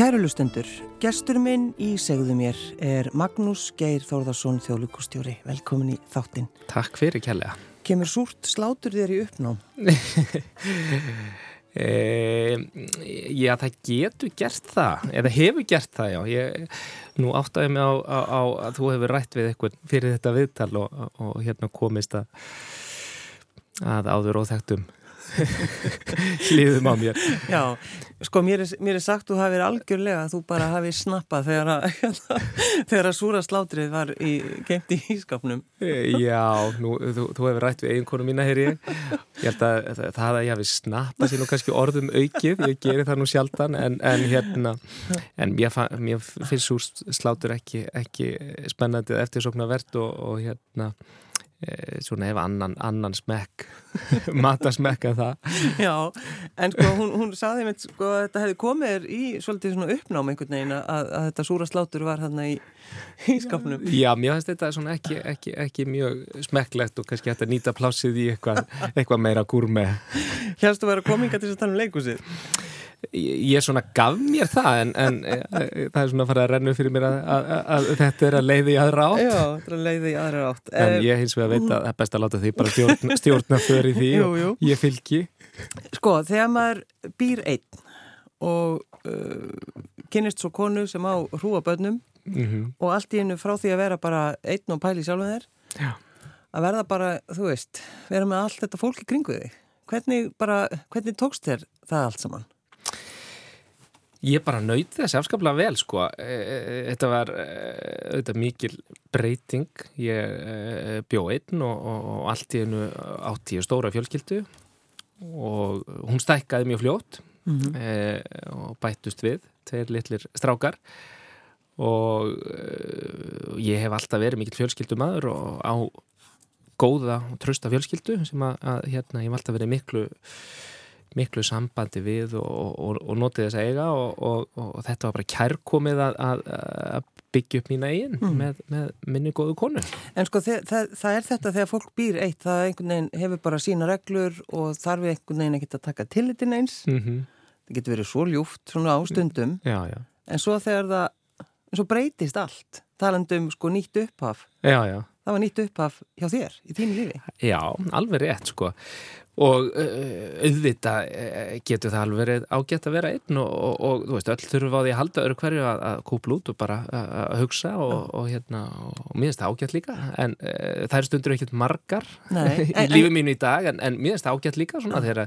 Kæru lustendur, gestur minn í segðu mér er Magnús Geir Þórðarsson þjóðlugustjóri. Velkomin í þáttinn. Takk fyrir kjærlega. Kemur súrt slátur þér í uppnám? e, já, það getur gert það, eða hefur gert það, já. Ég, nú áttaði mig á, á, á að þú hefur rætt við eitthvað fyrir þetta viðtal og, og hérna komist að, að áður óþægtum hlýðum á mér. Já, sko mér er, mér er sagt þú hafið algjörlega þú bara hafið snappað þegar að, þegar að súra slátrið var í, geimt í ískapnum Já, nú, þú, þú hefur rætt við eiginkonu mína hér ég. Ég held að það að ég hafi snappað sér nú kannski orðum aukið, ég gerir það nú sjaldan en, en hérna en mér, mér finnst súr slátur ekki, ekki spennandi eftir svona verðt og, og hérna svona ef annan, annan smekk matasmekk en það. Já, en sko hún, hún saði mér sko að þetta hefði komið í svolítið svona uppnám einhvern veginn að, að þetta súra slátur var hérna í, í skapnum. Já, mér finnst þetta svona ekki, ekki, ekki mjög smekklegt og kannski hægt að nýta plásið í eitthvað, eitthvað meira gúrme. Hérstu að vera kominga til að tala um leikúsið ég svona gaf mér það en, en e, e, það er svona að fara að rennu fyrir mér að, að, að, að þetta er að leiði í aðra átt Já, þetta er að leiði í aðra átt En eh, ég hins vegar veit að það er best að láta því bara stjórna, stjórna fyrir því jú, jú. og ég fylgi Sko, þegar maður býr einn og uh, kynist svo konu sem á hrúabönnum mm -hmm. og allt í hennu frá því að vera bara einn og pæli sjálfum þér Já. að verða bara, þú veist vera með allt þetta fólk í kringu þig hvernig, bara, hvernig tókst þér það allt saman? Ég bara nöyði þessi afskaplega vel sko. E, e, e, þetta var auðvitað mikil breyting. Ég bjó einn og, og allt í hennu átti ég stóra fjölskyldu og hún stækkaði mjög fljótt mm -hmm. e, og bættust við, tveir litlir strákar og e, ég hef alltaf verið mikil fjölskyldumadur og á góða og trösta fjölskyldu sem að, að hérna, ég hef alltaf verið miklu miklu sambandi við og, og, og notið þess að eiga og, og þetta var bara kærkomið að, að, að byggja upp mína eigin mm. með, með minni góðu konu. En sko það, það, það er þetta þegar fólk býr eitt, það einhvern veginn hefur bara sína reglur og þarf einhvern veginn ekki að taka tillitin eins. Mm -hmm. Það getur verið svo ljúft svona ástundum já, já. en svo þegar það, svo breytist allt, talandum sko nýtt upphaf. Já, já. Það var nýtt upphaf hjá þér í þínu lífi. Já, alveg rétt sko. Og uh, auðvitað uh, getur það alveg verið ágætt að vera einn og, og, og þú veist, öll þurfum á því að halda öru hverju að, að kúpla út og bara að hugsa og, og hérna, og mér finnst það ágætt líka. En uh, það er stundur ekkert margar Nei, í en, lífið mínu í dag en, en mér finnst það ágætt líka svona þegar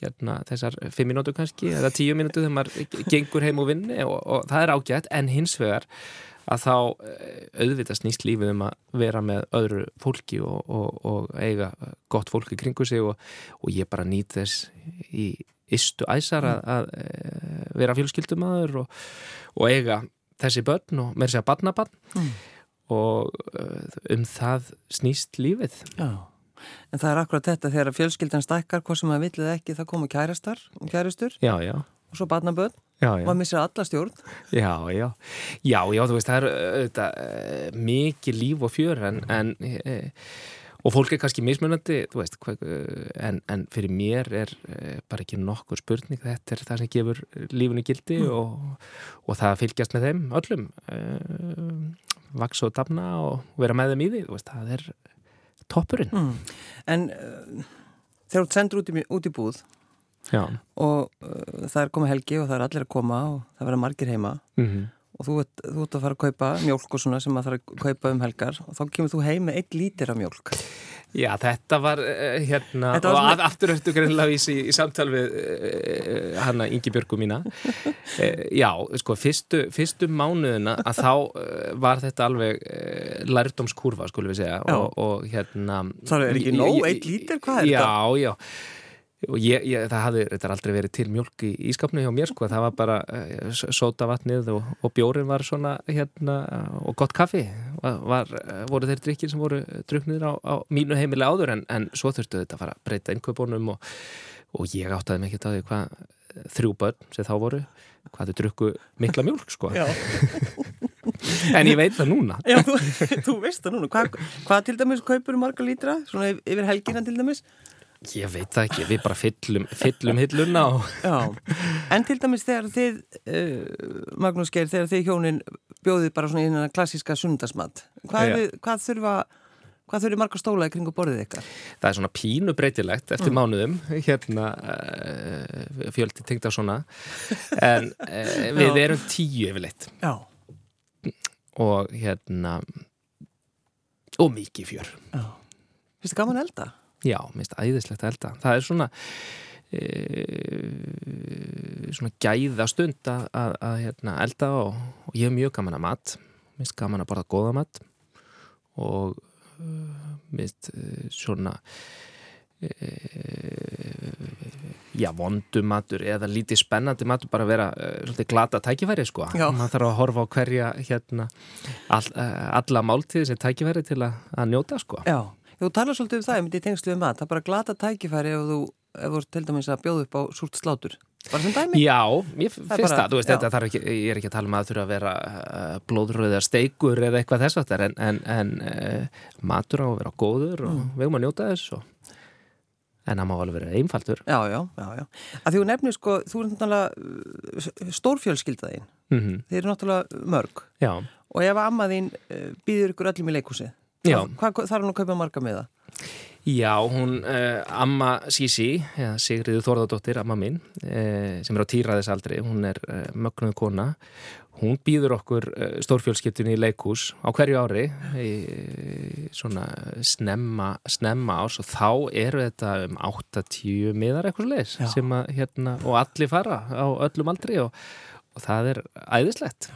hérna, þessar fimm minútu kannski eða tíu minútu þegar maður gengur heim og vinni og það er ágætt. En hins vegar að þá eh, auðvitað snýst lífið um að vera með öðru fólki og, og, og eiga gott fólki kringu sig og, og ég bara nýt þess í istu æsar að, að eh, vera fjölskyldumæður og eiga þessi börn og mér segja barnabarn mm. og eh, um það snýst lífið. Já, en það er akkurat þetta þegar fjölskyldan stækkar, hvað sem að villið ekki, það komu kærastar, kærastur. Já, já og svo barnaböð maður missir alla stjórn. Já, já, já, já, þú veist það er uh, mikið líf og fjör en, en uh, og fólk er kannski mismunandi veist, hva, uh, en, en fyrir mér er bara ekki nokkur spurning. Þetta er það sem gefur lífunu gildi mm. og, og það fylgjast með þeim öllum vaks og dafna og vera með þeim í því veist, það er toppurinn. Mm. En þegar þú sendur út í, út í búð Já. og uh, það er komið helgi og það er allir að koma og það verða margir heima. Mm -hmm. og þú ert, þú ert að fara að kaupa mjölk og svona sem að það er að kaupa um helgar og þá kemur þú heim með eitt lítir af mjölk Já, þetta var uh, hérna þetta var og svona... aftur ertu greinlega vísi í, í samtal við uh, hanna Ingi Björgu mína. Já, sko, fyrstu, fyrstu mánuðina að þá var þetta alveg lærdomskurva, skulum við segja. Og, og hérna Það er ekki nóg eitt lítir, hvað er þetta? Já, já og ég, ég, það hafði, aldrei verið til mjölk í ískapnu hjá mér sko, það var bara uh, sótavatnið og, og bjórin var svona hérna og gott kaffi. Var, var, voru þeir drikkir sem voru druknir á, á mínu heimilega áður en, en svo þurftu þetta að fara að breyta innköpunum og, og ég áttaði mikið á því hvað þrjú börn sem þá voru hvað þau drukku mikla mjölk sko. En ég veit það núna. Já, þú, þú veist það núna. Hvað hva til dæmis kaupur marga lítra? Svona yfir helgina til dæmis Ég veit það ekki, við bara fyllum, fyllum hilluna og... Já, en til dæmis þegar þið, uh, Magnús Geir, þegar þið hjónin bjóðið bara svona í hérna klassíska sundarsmat, hvað, við, hvað þurfa, hvað þurfi marga stóla í kringu borðið ykkar? Það er svona pínu breytilegt eftir mm. mánuðum, hérna uh, fjöldi tengt á svona, en uh, við erum tíu yfirleitt. Já. Og hérna, og mikið fjör. Fyrstu gaman elda? Já, minnst æðislegt að elda. Það er svona e, svona gæða stund að, að, að hérna, elda og, og ég hef mjög gaman að mat. Minnst gaman að borða goða mat og uh, minnst uh, svona uh, já, vondumatur eða lítið spennandi matur bara vera svolítið glata tækifæri sko. Maður þarf að horfa á hverja hérna, all, alla máltíði sem tækifæri til að, að njóta sko. Já Þú talar svolítið um það, ég myndi tengslu um mat, það er bara glata tækifæri ef þú, ef þú til dæmis að bjóða upp á súrt slátur. Bara sem dæmi? Já, ég finnst það, bara, það, þú veist, þetta ekki, ég er ekki að tala um að það þurfa að vera uh, blóðröðar steikur eða eitthvað þess aftar, en, en, en uh, matur á að vera góður og mm. við erum að njóta þess og En það má alveg vera einfaldur. Já, já, já, já. Að því þú nefnir sko, þú er náttúrulega uh, stórfjölskyldaðinn. Mm -hmm. Þeir eru náttúrulega mörg. Já. Og ef ammaðinn býður ykkur öllum í leikúsið, Hvað þarf hann að kaupa marga með það? Já, hún, uh, Amma Sisi, ja, Sigriður Þorðardóttir, Amma minn, uh, sem er á týraðisaldri, hún er uh, mögnuð kona. Hún býður okkur stórfjölskyttunni í leikús á hverju ári, í, svona snemma, snemma ás og þá eru þetta um 8-10 miðar eitthvað leis sem að, hérna, og allir fara á öllum aldri og, og það er æðislegt,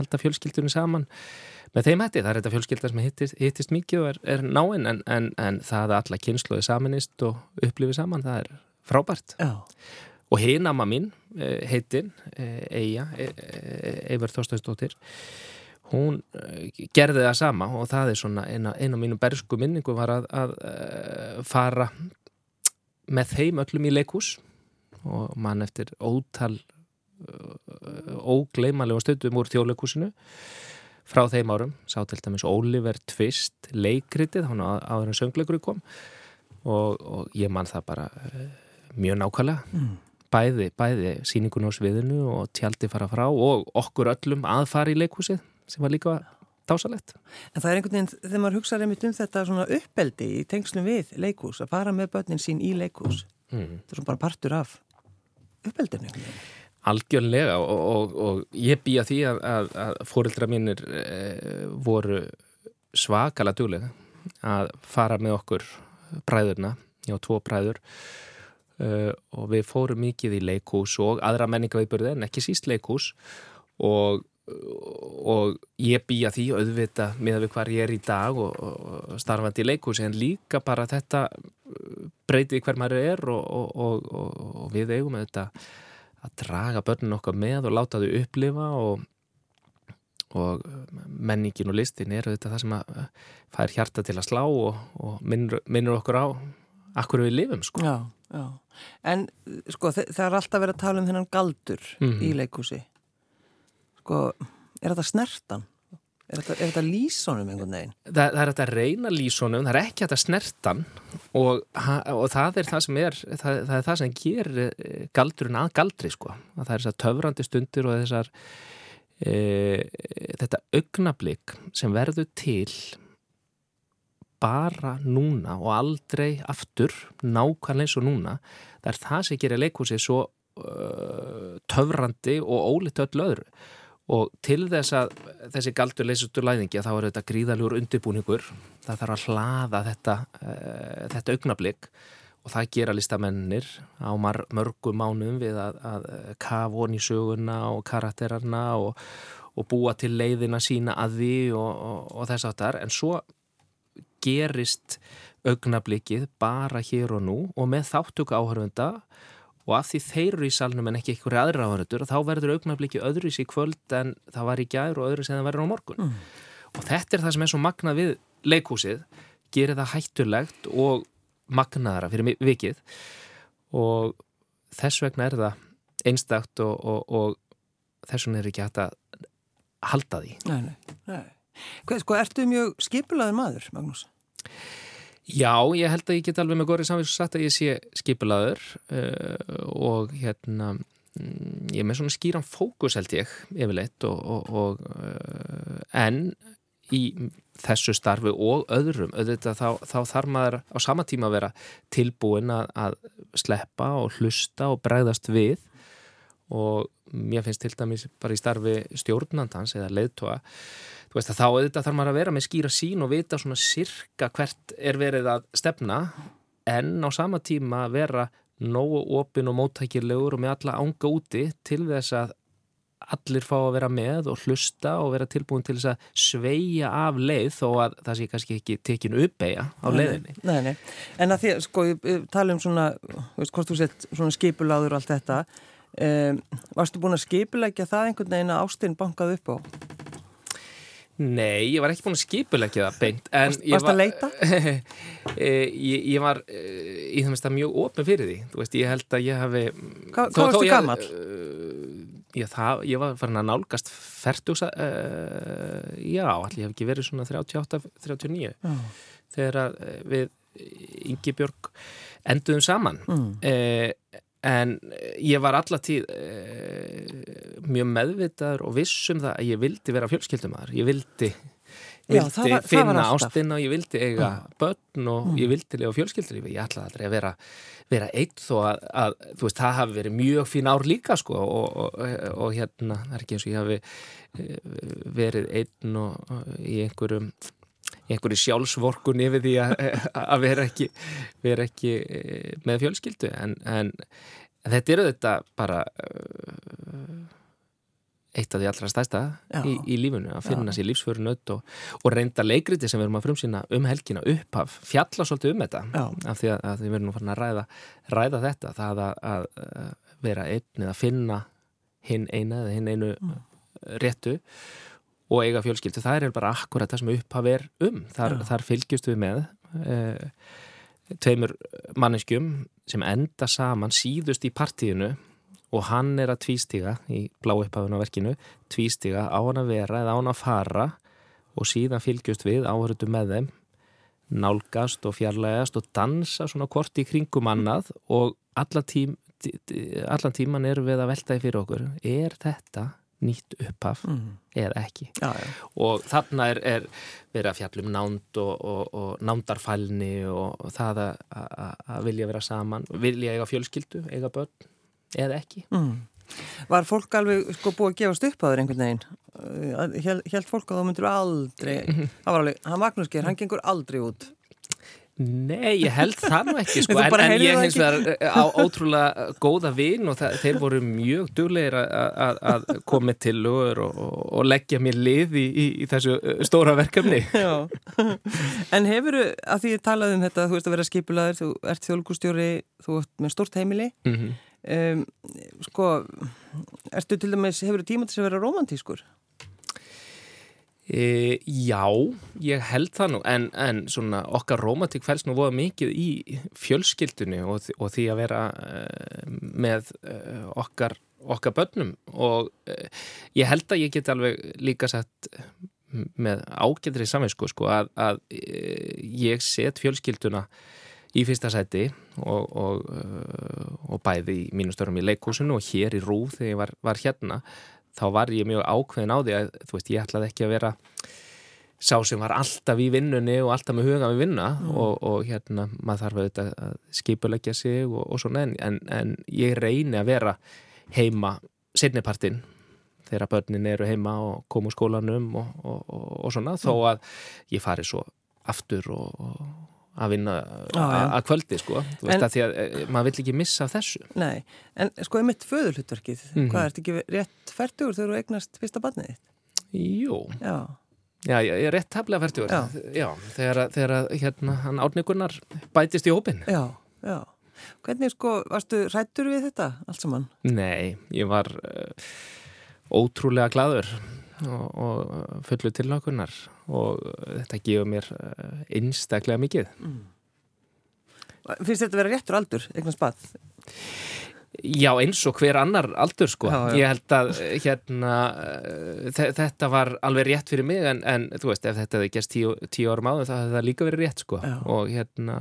halda fjölskyldunni saman með þeim hætti, það er þetta fjölskyldar sem hittist, hittist mikið og er, er náinn en, en, en það að alla kynsluði saminist og upplifið saman, það er frábært Já. og hinn amma mín eh, heitin, eh, Eija e, e, Eivur Þorstauðsdóttir hún eh, gerði það sama og það er svona eina, af mínum bersku minningu var að, að, að fara með þeim öllum í leikús og mann eftir ótal ógleimalega stöndum úr þjóðleikúsinu frá þeim árum, sá til dæmis Oliver Twist leikritið, hann áður en söngleikur kom og, og ég man það bara uh, mjög nákvæmlega mm. bæði, bæði síningun á sviðinu og tjaldi fara frá og okkur öllum aðfari í leikhúsið sem var líka dásalett. En það er einhvern veginn, þegar maður hugsaður einmitt um þetta svona uppeldi í tengslum við leikhús, að fara með börnin sín í leikhús, mm. þetta er svona bara partur af uppeldinu einhvern veginn. Algjörlega og, og, og ég býja því að, að, að fórildra mínir e, voru svakala djúlega að fara með okkur bræðurna, já tvo bræður e, og við fórum mikið í leikús og aðra menningaveipurði en ekki síst leikús og, og ég býja því auðvita með við hvar ég er í dag og starfandi í leikús en líka bara þetta breyti hver maður er og við eigum þetta að draga börnun okkar með og láta þau upplifa og, og menningin og listin eru þetta það sem að fær hjarta til að slá og, og minnur, minnur okkur á akkur við lifum sko. Já, já. En sko það er alltaf verið að tala um þennan galdur mm -hmm. í leikúsi. Sko, er þetta snertan? Er þetta, þetta lísónum einhvern veginn? Það, það er þetta reyna lísónum, það er ekki þetta snertan og, og það er það sem er, það, það er það sem ger eh, galdurinn að galdri sko. Það er þessar töfrandi stundir og þessar e, þetta augnablík sem verður til bara núna og aldrei aftur, nákvæmlega eins og núna, það er það sem gerir leikúsið svo uh, töfrandi og ólítið öll öðru og til þess að þessi galdur leysast úr læðingi þá er þetta gríðaljúr undirbúningur. Það þarf að hlaða þetta, uh, þetta augnablík og það gera listamennir á mörgum mánum við að, að kafa honi í söguna og karakterarna og, og búa til leiðina sína að því og, og, og þess aftar en svo gerist augnablíkið bara hér og nú og með þáttöku áhörfunda og af því þeir eru í salnum en ekki einhverju aðra áhörður þá verður augnablikki öðruís í kvöld en það var í gær og öðru sem það verður á morgun mm. og þetta er það sem er svo magnað við leikúsið, gerir það hættulegt og magnaðara fyrir vikið og þess vegna er það einstakt og, og, og þess vegna er ekki hægt að halda því Nei, nei, nei Hvað, sko, ertu mjög skipulaður maður, Magnús? Já, ég held að ég get alveg með góðri samvís sagt að ég sé skipulaður uh, og hérna mm, ég er með svona skýran fókus held ég yfirleitt og, og, og uh, en í þessu starfi og öðrum auðvitað þá, þá þarf maður á sama tíma að vera tilbúin að, að sleppa og hlusta og bregðast við og mér finnst til dæmis bara í starfi stjórnandans eða leiðtóa þú veist að þá auðvitað þarf maður að vera með skýra sín og vita svona sirka hvert er verið að stefna en á sama tíma vera nógu opin og móttækirlegur og með alla ánga úti til þess að allir fá að vera með og hlusta og vera tilbúin til þess að sveia af leið þó að það sé kannski ekki tekinu uppeyja á leiðinni. Nei, nei, en að því, sko, tala um svona, veist, hvort þú sett svona skipuláður og allt þetta, um, varstu búin að skipulegja það einhvern veginn að ástinn bankað upp á? Nei, ég var ekki búin að skipulegja það beint Varst að leita? ég, ég var eh, í það mest að mjög ofin fyrir því Þú veist, ég held að ég hafi Hva, Hvað varstu gammal? Ég, það, ég var farin að nálgast færtugsa uh, Já, allir hef ekki verið svona 38-39 þegar við Ingi Björg enduðum saman mm. uh, en ég var allatíð uh, mjög meðvitaður og vissum það að ég vildi vera fjölskyldumar ég vildi, vildi Já, var, finna ástinna og ég vildi eiga mm. börn og mm. ég vildi lega fjölskyldur ég ætlaði aldrei að vera, vera eitt þó að, að veist, það hafi verið mjög fín ár líka sko og, og, og, hérna, er ekki eins og ég hafi eh, verið einn og í einhverjum einhverju sjálfsvorkun yfir því að vera ekki, vera ekki eh, með fjölskyldu en, en, en þetta eru þetta bara uh, eitt af því allra stæsta í, í lífunu að finna Já. sér lífsförunöð og, og reynda leikriti sem við erum að frumsýna um helgina upphaf, fjalla svolítið um þetta Já. af því að, að við verðum að fara að ræða, ræða þetta, það að, að vera einn eða finna hinn eina eða hinn einu mm. réttu og eiga fjölskyldu, það er bara akkurat það sem upphaf er um, þar, þar fylgjast við með e, tveimur manneskjum sem enda saman síðust í partíinu og hann er að tvístiga í blá upphafun á verkinu, tvístiga á hann að vera eða á hann að fara og síðan fylgjast við áhörðu með þeim nálgast og fjarlægast og dansa svona kort í kringum annað og allan, tím, allan tíman eru við að veltaði fyrir okkur er þetta nýtt upphaf mm. eða ekki já, já. og þarna er, er verið að fjallum nánd og, og, og nándarfælni og, og það að vilja vera saman vilja eiga fjölskyldu, eiga börn eða ekki mm. Var fólk alveg sko búið að gefast upp á þér einhvern veginn? Helt fólk að þú myndir aldrei það var alveg, hann Magnús Geir, hann gengur aldrei út Nei, ég held það nú ekki sko, en, en ég hins vegar eh, á ótrúlega góða vinn og það, þeir voru mjög duglegir að koma til og, og, og leggja mér lið í, í, í þessu eh, stóra verkefni Já. En hefur þú, að því ég talaði um þetta þú veist að vera skipulaður, þú ert þjólkustjóri þú ert með stort heimili mm -hmm. Um, sko ertu til dæmis, hefur þú tíma til að vera romantískur? E, já, ég held það nú en, en svona okkar romantík fælst nú voða mikið í fjölskyldunni og, og því að vera uh, með uh, okkar, okkar börnum og uh, ég held að ég get alveg líka sett með ágættri saminsku sko að, að ég set fjölskylduna í fyrsta sæti og, og, og bæði í mínu störum í leikúsinu og hér í Rúð þegar ég var, var hérna þá var ég mjög ákveðin á því að þú veist, ég ætlaði ekki að vera sá sem var alltaf í vinnunni og alltaf með huga við vinna mm. og, og hérna, maður þarf auðvitað að skipulegja sig og, og svona en, en ég reyni að vera heima setnipartin þegar börnin eru heima og komu skólanum og, og svona, mm. þó að ég fari svo aftur og að vinna að kvöldi sko. Þú veist en, að því að e, maður vill ekki missa þessu. Nei, en sko er mitt föðulhutverkið mm -hmm. hvað, ert ekki rétt færtugur þegar þú eignast fyrsta barnið þitt? Jú. Já, Já ég er rétt taflega færtugur. Já, Já þegar, þegar hérna hann átningunar bætist í hópin Já, já. Hvernig sko, varstu rættur við þetta allt saman? Nei, ég var uh, ótrúlega gladur og, og fullu tilnákunar og þetta gefur mér eh, einstaklega mikið mm. Finnst þetta að vera réttur aldur, eitthvað spað? Já, eins og hver annar aldur sko. Já, já. Ég held að eh, hérna, eh, þe- þetta var alveg rétt fyrir mig en, en þú veist, ef þetta hefði gerst tíu, tíu árum áður þá hefði það líka verið rétt sko. Já. Og hérna,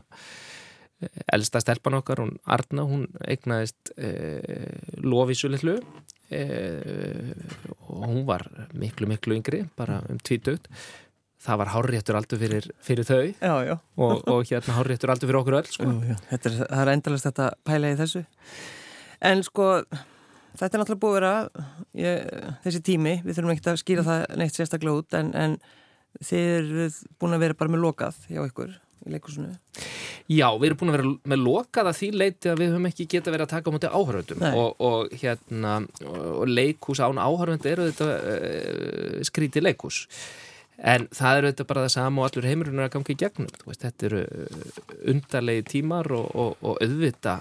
eh, elsta stelpan okkar, hún Arna, hún eignaðist e, Lofísu litlu e, og hún var miklu, miklu yngri, bara um tvítugt. Það var hárréttur aldur fyrir, fyrir þau Já, já. og, og hérna hárréttur aldur fyrir okkur öll sko. Jú. Þetta er, það er endalast þetta pæla í þessu. En sko, þetta er náttúrulega búið að vera ég, þessi tími, við þurfum ekki að skýra það neitt sérstaklega út, en, en þið eruð búin að vera bara með lokað hjá ykkur í leikursunu. Já, við erum búin að vera með lokað að því leiti að við höfum ekki geta verið að taka á móti áhöröndum Nei. og, og hérna og leikhús án áhörönd eru þetta uh, skríti leikhús en það eru þetta bara það sama og allur heimurinn er að ganga í gegnum veist, þetta eru uh, undarlegi tímar og, og, og auðvita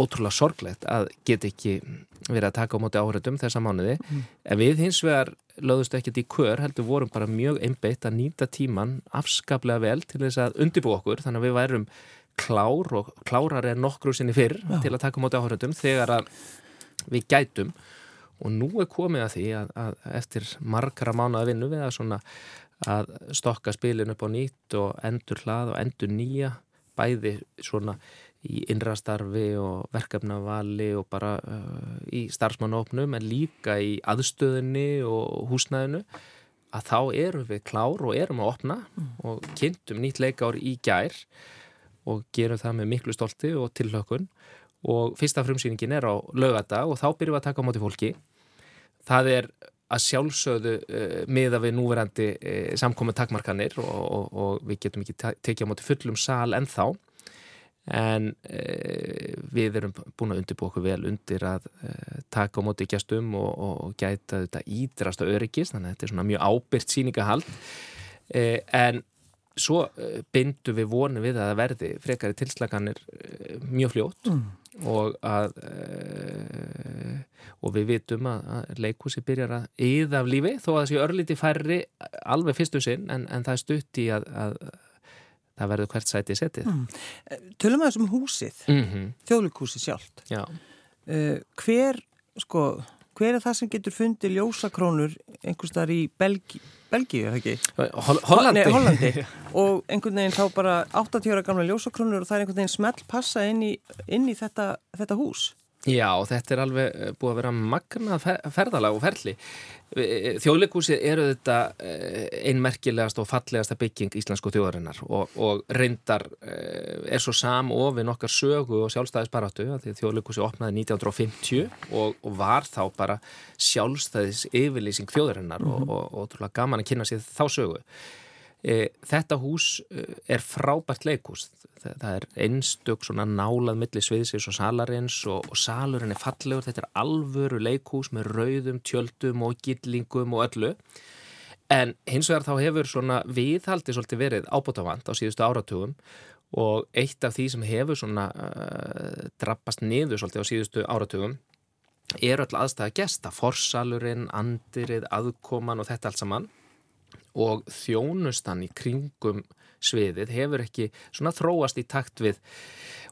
ótrúlega sorglegt að geta ekki verið að taka á móti áhöröndum þessa mánuði. En við hins vegar lögðust ekkert í kör heldur vorum bara mjög einbeitt að nýta tíman afskaplega vel til þess að undibú okkur þannig að við værum klár og klárar er nokkru sinni fyrr til að taka á móti áhöröndum þegar að við gætum. Og nú er komið að því að, að eftir margara mánuða vinnu við að svona að stokka spilin upp á nýtt og endur hlað og endur nýja bæði svona í innrastarfi og verkefnavali og bara uh, í starfsmannópnum en líka í aðstöðinni og húsnæðinu að þá erum við klár og erum að opna og kynntum nýtt leikár í gær og gerum það með miklu stolti og tilhlökkun. Og fyrsta frumsýningin er á lögadag og þá byrjum við að taka á móti fólki. Það er að sjálfsögðu uh, miða við núverandi uh, samkomi takmarkanir og, og, og við getum ekki tekið á móti fullum sal ennþá en uh, við erum búin að undirbúa okkur vel undir að uh, taka á móti gestum og, og, gæta þetta ídrasta öryggis þannig að þetta er svona mjög ábyrgt sýningahald. Uh, en svo bindum við vonu við að það verði frekari tilslaganir mjög fljótt og að og við vitum að, að leikhúsi byrjar að yða af lífi þó að það sé örlíti færri alveg fyrstu sinn en, en það er stutt í að, að það verður hvert sæti setið Tölum að þessum húsið, mm -hmm. þjóðlíkhúsið sjálft. Já, Uh, hver, sko, hver er það sem getur fundið ljósakrónur einhvers þar í Belgi, Belgíu, það ekki? Hol Hollandi Nei, Hollandi. og einhvern veginn þá bara 80 ára gamla ljósakrónur og það er einhvern veginn smelt passa inn í, inn í þetta, þetta hús. Já, þetta er alveg eh, búið að vera magnað fer ferðalag og ferli. Þjóðleikúsið eru þetta einmerkilegast og fallegasta bygging íslensku þjóðarinnar og, og reyndar eh, er svo sam ofin okkar sögu og sjálfstæðisbaráttu því þjóðleikúsið opnaði 1950 og, og var þá bara sjálfstæðis yfirlýsing þjóðarinnar og, og, og ótrúlega gaman að kynna sér þá sögu. E, þetta hús e, er frábært leikús það, er einstök svona nálað milli sviðsins og salarins og, og salurinn er fallegur, þetta er alvöru leikús með rauðum, tjöldum og gillingum og öllu. En hins vegar þá hefur svona viðhaldi svolítið verið ábútafand á síðustu áratugum og eitt af því sem hefur svona uh, drappast niður svolítið á síðustu áratugum er öll aðstæða gesta, forsalurinn, andirið, aðkoman og þetta allt saman og þjónustan í kringum sviðið hefur ekki svona þróast í takt við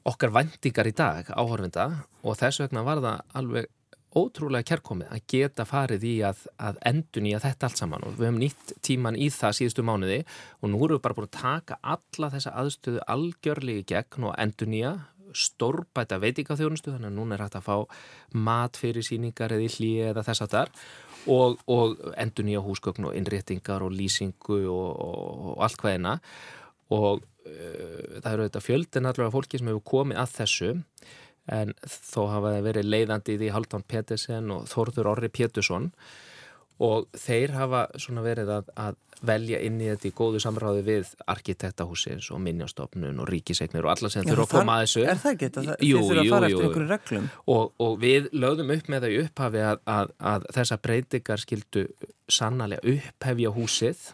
okkar vendingar í dag áhörfinda og þess vegna var það alveg ótrúlega kærkomið að geta farið í að, að endun í að þetta allt saman. Og við höfum nýtt tíman í það síðustu mánuði og nú erum við bara búin að taka alla þessa aðstöðu algjörlegi gegn og endun í að stórbæta veitingaþjónustu þannig að núna er hægt að fá mat fyrir síningar eða hlýi eða þess að þar og, og endur nýja húsgögn og innréttingar og lýsingu og, og, og allt hvaðina og uh, það eru þetta fjöldin allavega fólki sem hefur komið að þessu. En þó hafa það verið leiðandi í því Haldan Pettersen og Þórður Orri Pétursson og þeir hafa svona verið að, að velja inn í þetta í góðu samráði við arkitektahúsins og minnjastofnun og ríkisegnir og alla sem þurfa að koma að þessu Er það ekki þetta? Þið þurfa að fara jú. eftir einhverju reglum. og, og við lögðum upp með það í upphafi að, að, að þessa breytingar skildu sannarlega upphefja húsið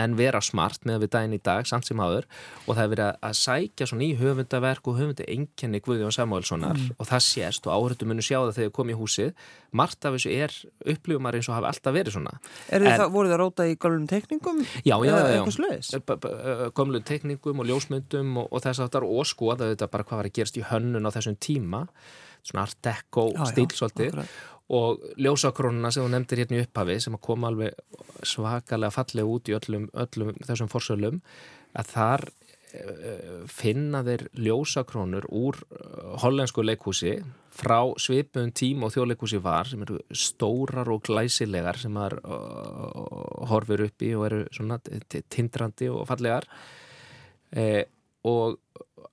en vera smart með við daginn í dag samt sem áður. Og það er verið að, að sækja svona í höfundaverk og höfundi enkenni Guðjón Samuelssonar og það sést og áhörðu munu sjá það þegar þau komið í húsið. Margt af þessu er upplifumar eins og hafi alltaf verið svona. Er En- það, voru það róta í gálum tekningum? Já, já, já, já. eitthvað svoleiðis? B- b- uh, gömlu tekningum og ljósmyndum og, og þess aftar og skoða þetta bara hvað var að gerast í hönnun á þessum tíma. Svona art deco stíl svolítið og ljósakrónuna sem þú nefndir hérna í upphafi sem að koma alveg svakalega fallega út í öllum, öllum þessum forsölum að þar uh, finna þeir ljósakrónur úr uh, hollensku leikhúsi frá svipun tím og þjóðleikhúsi var sem eru stórar og glæsilegar sem maður uh, horfir upp í og eru svona tindrandi og fallegar. Eh, og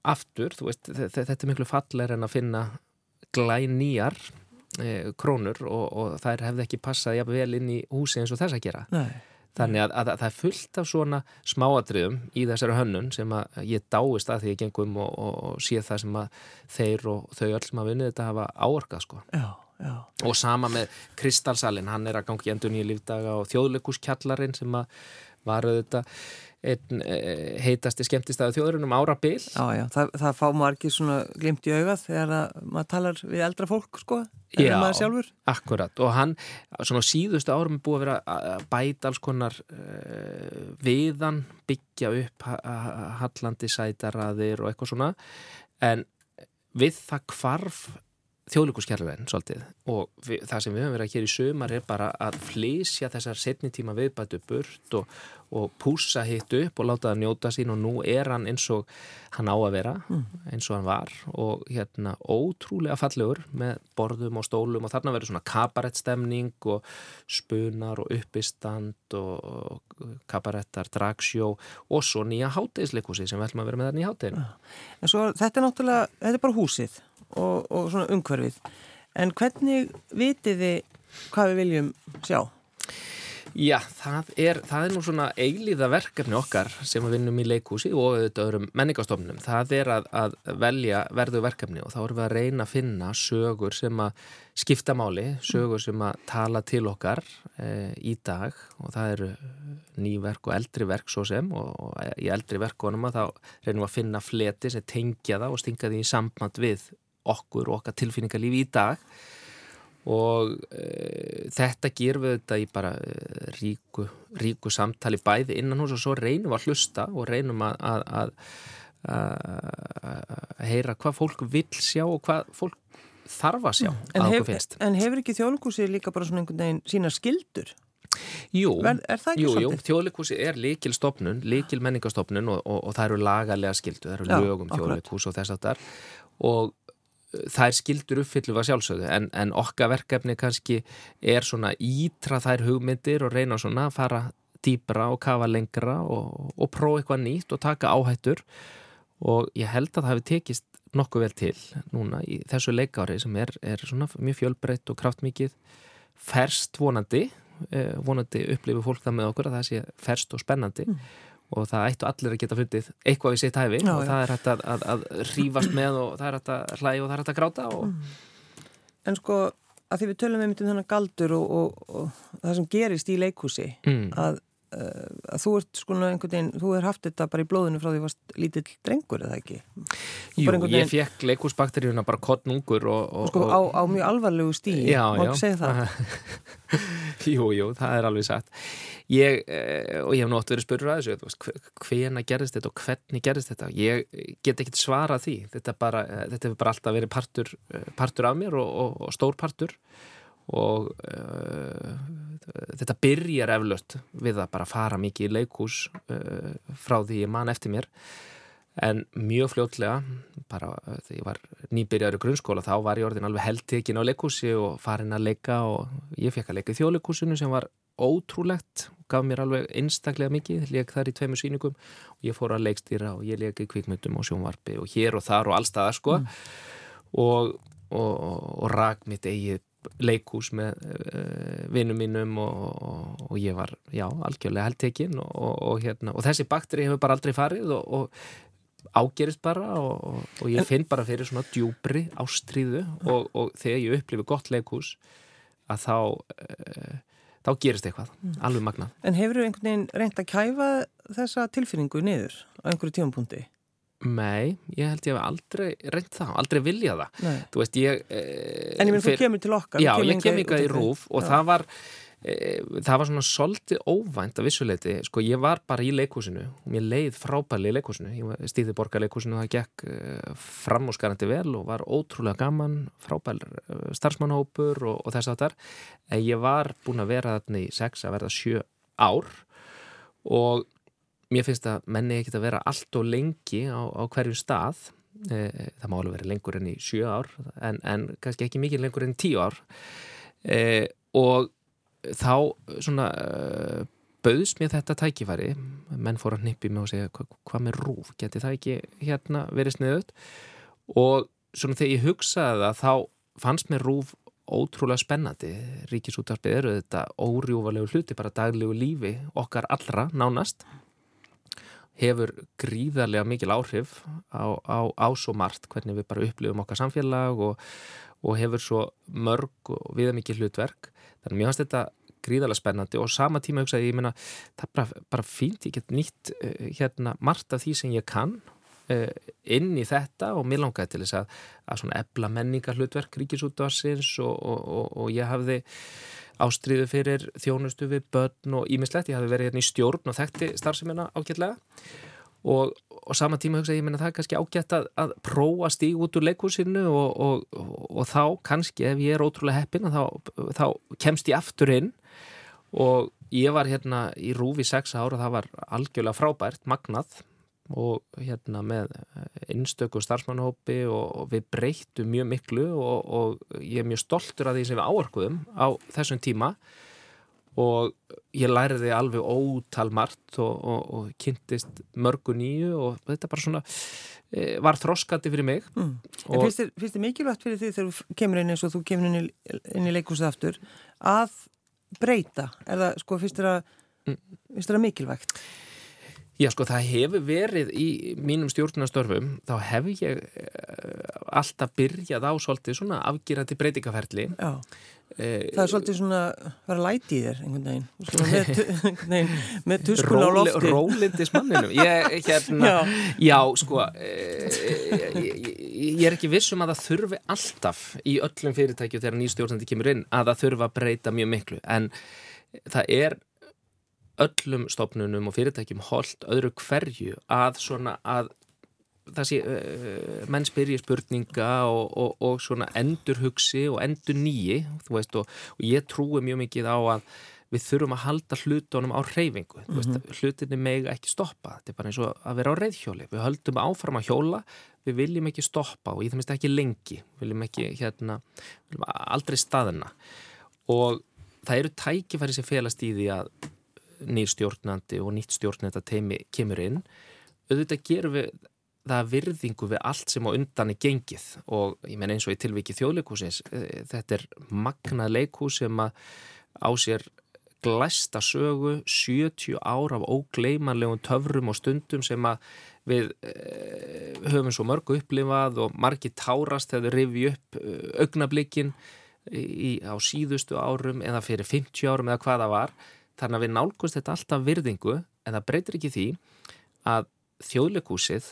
aftur, þú veist, þetta er miklu fallegar en að finna glænýjar krónur og, og þær hefði ekki passað jafn vel inn í húsi eins og þess að gera Nei. þannig að, að, að það er fullt af svona smáadriðum í þessari hönnun sem að ég dáist að því ég gengum og, og, og sé það sem að þeir og þau öll sem að vinna þetta hafa áorkað sko Já Já. og sama með Kristalsalinn, hann er að gangi endur nýja lífdaga og þjóðleikuskjallarinn sem að varuð þetta einn eh, heitasti skemmtistæðu þjóðurinnum ára bil Já, já, það, það fá ekki svona glimt í augað þegar maður talar við eldra fólk sko, en maður sjálfur. Akkurat, og hann svona síðustu árum er búið að vera að bæta alls konar uh, viðan byggja upp hallandi sætaraðir og eitthvað svona. En við það kvarf þjóðlíkuskerfin svolítið. Og við, það sem við höfum verið að gera í sömar er bara að flísja þessar setnitíma viðbætu burt og, og púsa hitt upp og láta það njóta sín. Og nú er hann eins og hann á að vera mm. eins og hann var og hérna ótrúlega fallegur með borðum og stólum. Og þarna verður svona kabarettstemning og spunar og uppistand og kabarettar, dragsjó og svo nýja háteinsleikusi sem við ætlum að vera með þarna í háteinu. En svo þetta er náttúrulega, þetta er bara húsið og, og svona umhverfið. En hvernig vitið þið hvað við viljum sjá? Já, það er, það er nú svona eilíða verkefni okkar sem við vinnum í leikúsi og auðvitað öðrum menningastofnum. Það er að, að velja verðu verkefni og þá erum við að reyna að finna sögur sem að skipta máli, sögur sem að tala til okkar e, í dag og það eru nýverk og eldri verk svo sem og, og í eldri verkonum að þá reynum við að finna fleti sem tengja það og stinga því í samband við okkur og okkar tilfinningarlífi í dag. Og e, þetta gerum við þetta í bara e, ríku, ríku samtali bæði innan hús og svo reynum að hlusta og reynum að, að, að, að heyra hvað fólk vil sjá og hvað fólk þarf að sjá en að hef. En hefur ekki þjóðlíkúsi líka bara svona einhvern veginn sína skildur? Jú, jú, jú. þjóðleikúsi er líkil stopnun, líkil menningastofnun og, og, og það eru lagalega skildu, það eru lögum þjóðleikús og þess að það er og þær skildur uppfyllu var sjálfsögðu. En, en okka verkefni kannski er svona ítra þær hugmyndir og reyna svona að fara dýbra og kafa lengra og, og prófa eitthvað nýtt og taka áhættur. Og ég held að það hefði tekist nokkuð vel til núna í þessu leikári sem er, er svona mjög fjölbreytt og kraftmikið ferst vonandi eh, vonandi upplifir fólk það með okkur að það sé ferst og spennandi. Mm og það ættu allir að geta fundið eitthvað við sitt hæfi já, og það er hægt að, að, að rífast með og það er hægt að hlægi og það er hægt að gráta og... mm. En sko að því við tölum um þennan galdur og, og, og það sem gerist í leikhúsi mm. að að þú ert sko einhvern veginn, þú er haft þetta bara í blóðinu frá því að þú varst lítill drengur eða ekki? Jú, ég fekk leikúsbakteríuna bara kottnungur og, og, Sko á, á mjög alvarlegu stíl, má ekki segja það? jú, jú, það er alveg satt. Ég, eh, og ég hef nótt verið spurður að þessu hvena gerist þetta og hvernig gerist þetta? Ég get ekki svarað því. Þetta, bara, eh, þetta hefur bara alltaf verið partur, partur af mér og, og stór partur og uh, þetta byrjar eflaust við að bara fara mikið í leikús uh, frá því ég man eftir mér en mjög fljótlega bara uh, þegar ég var nýbyrjar í grunnskóla þá var ég orðin alveg heldtekinn á leikúsi og farin að leika og ég fekk að leika í þjóðleikúsinu sem var ótrúlegt gaf mér alveg einstaklega mikið leik þar í tveimur síningum og ég fór að leikstýra og ég leik í kvikmyndum og sjónvarpi og hér og þar og allstaðar sko mm. og, og, og rak mitt eigið leikús með uh, vinnum mínum og, og, og ég var, já, algjörlega heldtekinn og, hérna, og þessi bakteri hefur bara aldrei farið og ágerist bara og ég finn bara fyrir svona djúbri ástríðu og þegar ég upplifi gott leikús að þá uh, þá gerist eitthvað, mm. alveg magnað En hefur þú einhvern veginn reynd að kæfa þessa tilfinningu niður á einhverju tímapunkti? Nei, ég held ég hef aldrei reynd það, aldrei viljað það. Veist, ég eh, En ég minn, þú kemur til okkar Já, ég kem ykkar í rúf og já. það var e, það var svona svolítið óvænt að vissuleiti, sko ég var bara í leikúsinu og mér leið frábæli í leikúsinu ég stýði borgarleikúsinu og það gekk e, fram og skarandi vel og var ótrúlega gaman frábæl e, starfsmannhópur og, og þess að þar en ég var búin að vera þarna í sex að verða sjö ár og mér finnst að menni ekkert að vera allt og lengi á, á hverju stað. E, það má alveg vera lengur enn í sjö ár en, en kannski ekki mikið lengur enn tíu ár. E, og þá svona uh, bauðs mér þetta tækifæri. Menn fór að nippi mig og segja hvað hva með rúf, geti það ekki hérna verið sniðut og svona þegar ég hugsaði það þá fannst mér rúf ótrúlega spennandi. Ríkisútarpið eru þetta órjúvalegu hluti bara daglegu lífi okkar allra nánast hefur gríðarlega mikil áhrif á, á, á svo margt hvernig við bara upplifum okkar samfélag og, og hefur svo mörg og viðamikið hlutverk. Þannig að mér finnst þetta gríðarlega spennandi og sama tíma hugsaði ég meina það er bara, bara fínt, ég get nýtt uh, hérna margt af því sem ég kann uh, inn í þetta og mér langaði til þess að, að svona ebla menningar hlutverk ríkisútvarsins og, og, og ég hafði ástriðu fyrir þjónustu við börn og ímislegt, ég hafði verið hérna í stjórn og þekkti starfseminna ágætlega. Og, og sama tíma hugsa ég menna það er kannski ágætt að, að prófa stíg út úr leikúsinu og, og, og þá kannski ef ég er ótrúlega heppin þá, þá kemst ég aftur inn. Og ég var hérna í rúfi sex ára og það var algjörlega frábært, magnað og hérna með einstökum starfsmannhópi og við breytum mjög miklu og, og ég er mjög stoltur af því sem við áarkuðum á þessum tíma og ég læriði alveg ótal margt og, og, og kynntist mörgu nýju og þetta bara svona e, var þroskandi fyrir mig mm. En finnst þið mikilvægt fyrir því þegar þú kemur inn eins og þú kemur inn í, í leikúsið aftur að breyta, er það sko finnst þið að, mm. að mikilvægt? Já sko það hefur verið í mínum stjórnastörfum þá hef ég alltaf byrjað á svolítið svona afgýrandi breytingaferli. Já, e, það er svolítið svona vera læti í þér einhvern veginn. Með, með, með tuskun á lofti. Rólindis manninu ég, hérna, já. já sko e, ég, ég er ekki vissum að það þurfi alltaf í öllum fyrirtækju þegar nýstjórnandi kemur inn að það þurfa að breyta mjög miklu. En það er öllum stofnunum og fyrirtækjum holdt öðru hverju að svona að sé uh, menn spyrja spurninga og, og, og svona endur hugsi og endur nýji veist, og, og ég trúi mjög mikið á að við þurfum að halda hlutunum á reyfingu mm -hmm. veist, hlutinni meg ekki stoppa. Þetta er bara eins og að vera á reyðhjóli við höldum áfram að hjóla. Við viljum ekki stoppa og ég það minnst ekki lengi. Við viljum ekki hérna viljum aldrei staðina og það eru tækifæri sem félast í því að nýr stjórnandi og nýtt stjórnenda teimi kemur inn. Auðvitað gerum við það virðingu við allt sem á undan er gengið. Og ég menn eins og í tilviki þjóðleikúsins eh, þetta er magnað leikús sem að á sér glæsta sögu 70 ár af ógleimanlegum töfrum og stundum sem að við e, höfum svo mörgu upplifað og margi tárast þegar þau rifi upp eh, augnablikin í, á síðustu árum eða fyrir 50 árum eða hvaða var þannig að við nálgumst þetta alltaf virðingu en það breytir ekki því að þjóðleikúsið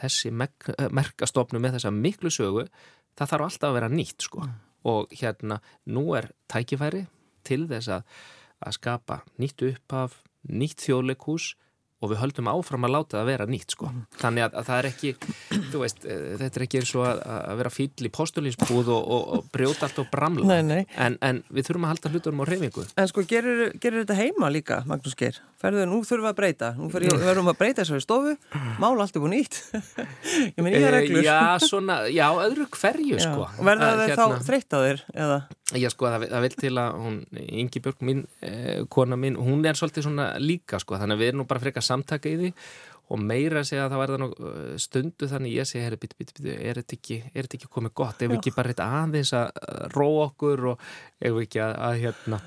þessi merkastofnu með þessa miklu sögu það þarf alltaf að vera nýtt sko mm. og hérna nú er tækifæri til þess að, að skapa nýtt upphaf, nýtt þjóðleikús og við höldum áfram að láta það að vera nýtt sko. Mm. Þannig að, að það er ekki, veist, eh, þetta er ekki eins og að, að vera fýll í postulínsbúð og, og, og brjóta allt og bramla. Nei, nei. En, en við þurfum að halda hlutunum á reyfingu. En sko, gerir, gerir þetta heima líka, Magnús Geir? Ferðu nú þurfum við að breyta. Nú verðum við að breyta þessari stofu. Mál allt er búin nýtt. Ég menn, ég er reglur. Já, svona, já, öðru hverju, sko. Verða þau hérna, þá þreytt á þér, eða? Já, sko, það, það vil til að hún, Ingi Björg, mín, eh, kona mín, hún er svolítið svona líka, sko, þannig að við erum nú bara frekar samtaka í því og meira segja að það var það nú uh, stundu þannig ég segi, herri, bitur, bitur, bitur, er þetta ekki, ekki komið gott, ef við ekki bara aðeins að ró okkur og ef við ekki að, að hérna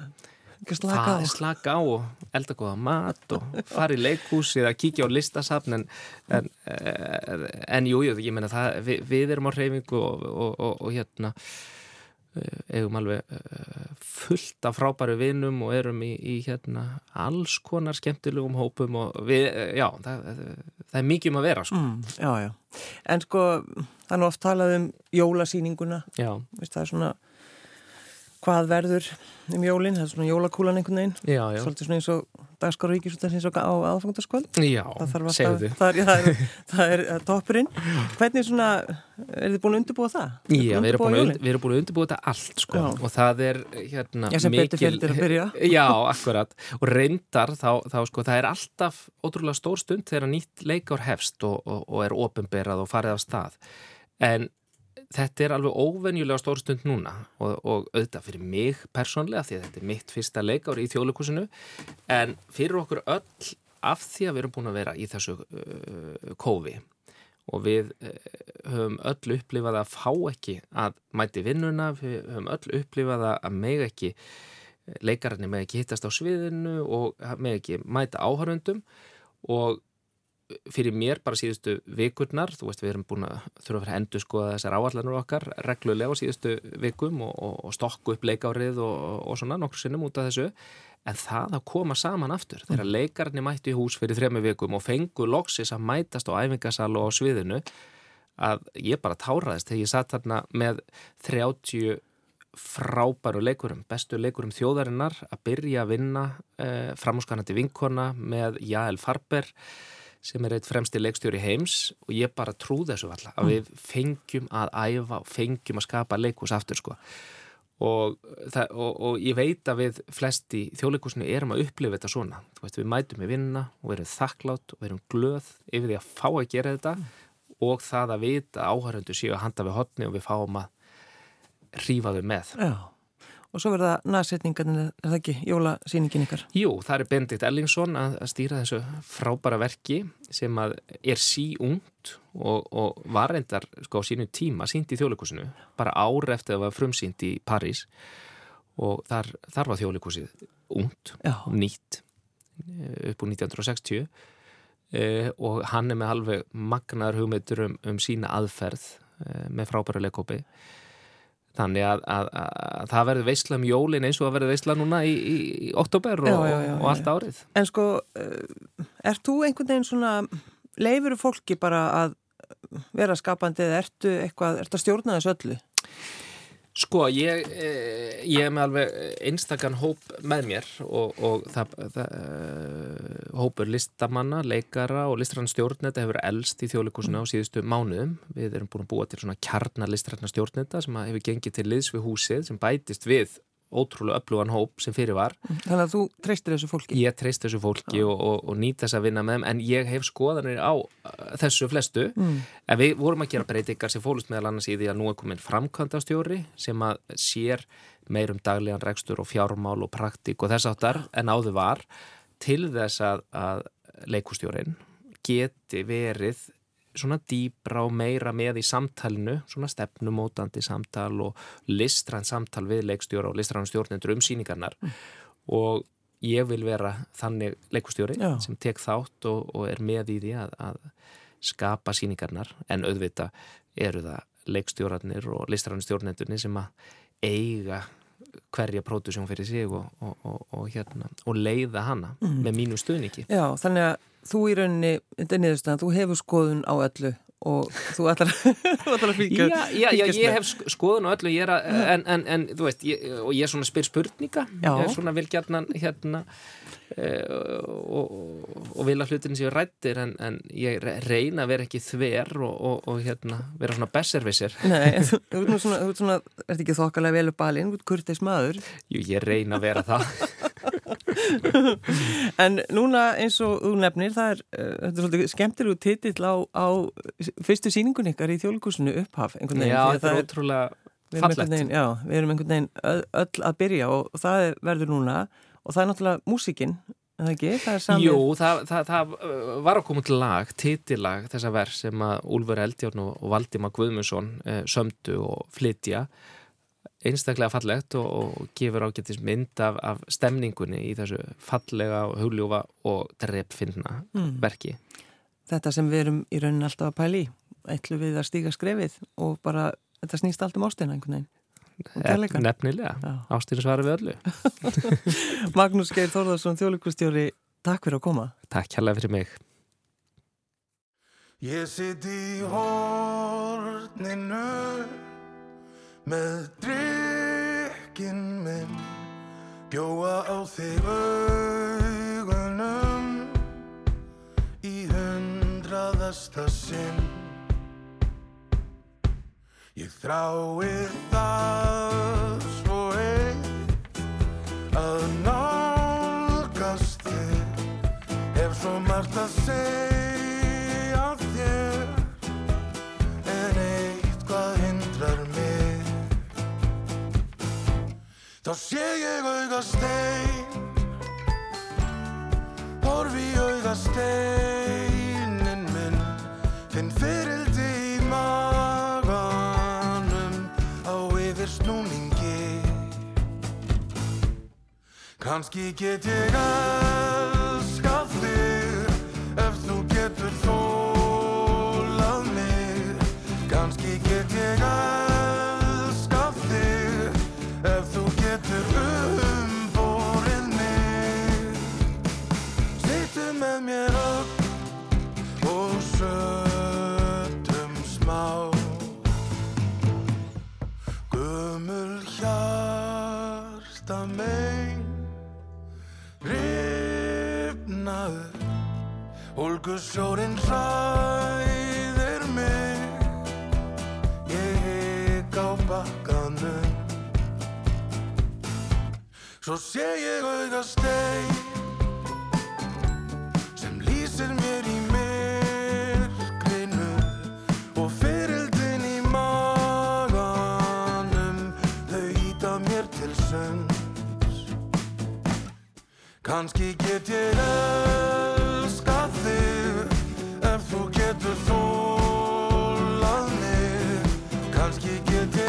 slaka á. slaka á og elda góða mat og fara í leikhús eða kíkja á listasafn en, en, en, en jú, ég menna það, við, við erum á reyfingu og, og, og, og hérna Eh, eigum alveg eh, fullt af frábæru vinum og erum í, í hérna alls konar skemmtilegum hópum og við, eh, já, það, það er mikið um að vera sko. Mm, já, já. En sko, það er nú oft talað um jólasýninguna, já. Það er svona hvað verður um jólinn, það er svona jólakúlan einhvern veginn, já, já. svolítið svona eins og dagskáru ríkisúttar eins og á aðfangandaskvöld þið það, það, er, það er toppurinn. Hvernig svona, er þið búin að undirbúa það? Já, við erum búin að, við erum búin að undirbúa þetta allt sko, já. og það er hérna Já, byrja. Já, akkurat, og reyndar þá, þá sko, það er alltaf ótrúlega stór stund þegar nýtt leikár hefst og, og, og er ofinberað og farið af stað. En þetta er alveg óvenjulega stór stund núna og, og auðvitað fyrir mig persónlega því að þetta er mitt fyrsta leikári í þjóðleikusinu en fyrir okkur öll af því að við erum búin að vera í þessu uh, kófi og við uh, höfum öll upplifað að fá ekki að mæti vinnuna, við höfum öll upplifað að meg ekki leikararnir meg ekki hittast á sviðinu og meg ekki mæta áhörundum og fyrir mér bara síðustu vikurnar, þú veist við erum búin að þurfa að vera endur skoða þessar áallanur okkar reglulega á síðustu vikum og, og, og stokku upp leikárið og, og svona nokkur sinnum út af þessu. En það að koma saman aftur þegar leikarni mættu í hús fyrir þrema vikum og fengu loksis að mætast á æfingasal og á sviðinu að ég bara táraðist þegar ég satt þarna með 30 frábæru leikurum, bestu leikurum þjóðarinnar að byrja að vinna eh, framhúskanandi vinkona með Jael Farber sem er eitt fremsti leikstjóri heims og ég bara trú þessu alltaf að við fengjum að æfa og fengjum að skapa leikus aftur sko. Og, það, og, og ég veit að við flesti þjóðleikusinu erum að upplifa þetta svona. Veist, við mætum í vinna og verum þakklátt og verum glöð yfir því að fá að gera þetta mm. og það að vita áhöröndu séu að handa við hotni og við fáum að rífa þau með. Já Og svo verða næsetningarnir, er það ekki, jólasýningin ykkar? Jú, það er Bendit Ellingsson að, að stýra þessu frábæra verki sem er sí ungt og, og var reyndar sko, á sínu tíma sínt í þjóðleikusinu, bara ár eftir að það var frumsýnt í París. Og þar, þar var þjóðleikusið ungt, nýtt upp úr 1960 eh, og hann er með alveg magnaður hugmyndur um, um sína aðferð eh, með frábæra leikópi Þannig að, að, að það verður veistla um jólin eins og að verður veistla núna í, í, í oktober og, já, já, já, og allt árið. En sko, uh, er þú einhvern veginn svona, leifuru fólki bara að vera skapandi eða ertu eitthvað, ertu að stjórna þessu öllu? Sko, ég, eh, ég er með alveg einstakann hóp með mér og, og það, það, eh, hópur listamanna, leikara og listrann stjórnenda hefur elst í þjóðleikusinu á síðustu mánuðum. Við erum búin að búa til svona stjórnenda sem hefur gengið til liðs við húsið sem bætist við ótrúlega öflugan hóp sem fyrir var Þannig að þú treystir þessu fólki? Ég treyst þessu fólki og, og, og nýt þess að vinna með þeim en ég hef skoðanir á uh, þessu flestu mm. en við vorum að gera breytingar sem fólust meðal annars í því að nú er komin framkvæmdastjóri sem að sér meirum daglegan rekstur og fjármál og praktík og þess aftar en áður var til þess að, að leikustjórin geti verið svona dýbra og meira með í samtalinu, svona stefnumótandi samtal og listrænt samtal við leikstjóra og listrænt stjórnendur um síningarnar mm. og ég vil vera þannig leikustjóri Já. sem tek þátt og, og er með í því að, að skapa síningarnar en auðvita eru það leikstjórarnir og listrænt stjórnendurni sem að eiga hverja pródusjón fyrir sig og, og, og hérna, leiða hana mm. með mínu stuðniki Já, þannig að þú í rauninni, þetta er niðurstaðan, þú hefur skoðun á öllu og þú ætlar, ætlar að fylgja Já, já, já ég hef skoðun á öllu er að, en, en, en þú veist, ég, og ég er svona spyr spurninga, já. ég er svona vilgjarnan hérna e, og, og vil að hlutin séu rættir en, en ég reyna að vera ekki þver og, og, og hérna vera svona besservisser Nei, þú ert svona, svona, ert ekki þokkalega vel upp alinn, þú ert kurteis maður. Jú, ég reyna að vera það en núna eins og þú nefnir það er, uh, þetta er svolítið skemmtilegu titill á, á fyrstu síningun ykkar í þjóðlíkusinu upphaf Já, þetta er ótrúlega fallett Já, við erum einhvern veginn öll að byrja og, það verður núna. Og það er náttúrulega músikinn Það ekki, það er samið. Jú, það, það, það var að koma til lag, titillag þessa verð sem að Úlfur Eldjárn og Valdimar Guðmundsson eh, sömdu og flytja einstaklega fallegt og, og gefur ágættis mynd af, af stemningunni í þessu fallega og hugljúfa og dreppfinna mm. verki. Þetta sem við erum í raunin alltaf að pæli ætlu við að stíga skrefið og bara þetta snýst allt um ástina einhvern veginn. Nefnilega, ástina svarar við öllu. Magnús Geir Þórðarsson, þjóðlíkustjóri, takk fyrir að koma. Takk hérlega fyrir mig. Ég siti í horninu með drikk blikkinn minn Bjóa á þig augunum Í hundraðasta sinn. Ég þrái það svo eitt Að nálgast þig. Hef svo margt að segja Þá sé ég auga stein Horfi í auga steinin minn. Finn fyrildi í maganum Á yfir snúningi Kanski get ég elskað Hólgu sjórin hræðir mig. Ég hik á bakkanum. Svo sé ég auga stein sem lýsir mér í myrkrinu og fyririldin í maganum. Þau íta mér til sunds Kanski get ég elskað Kanski get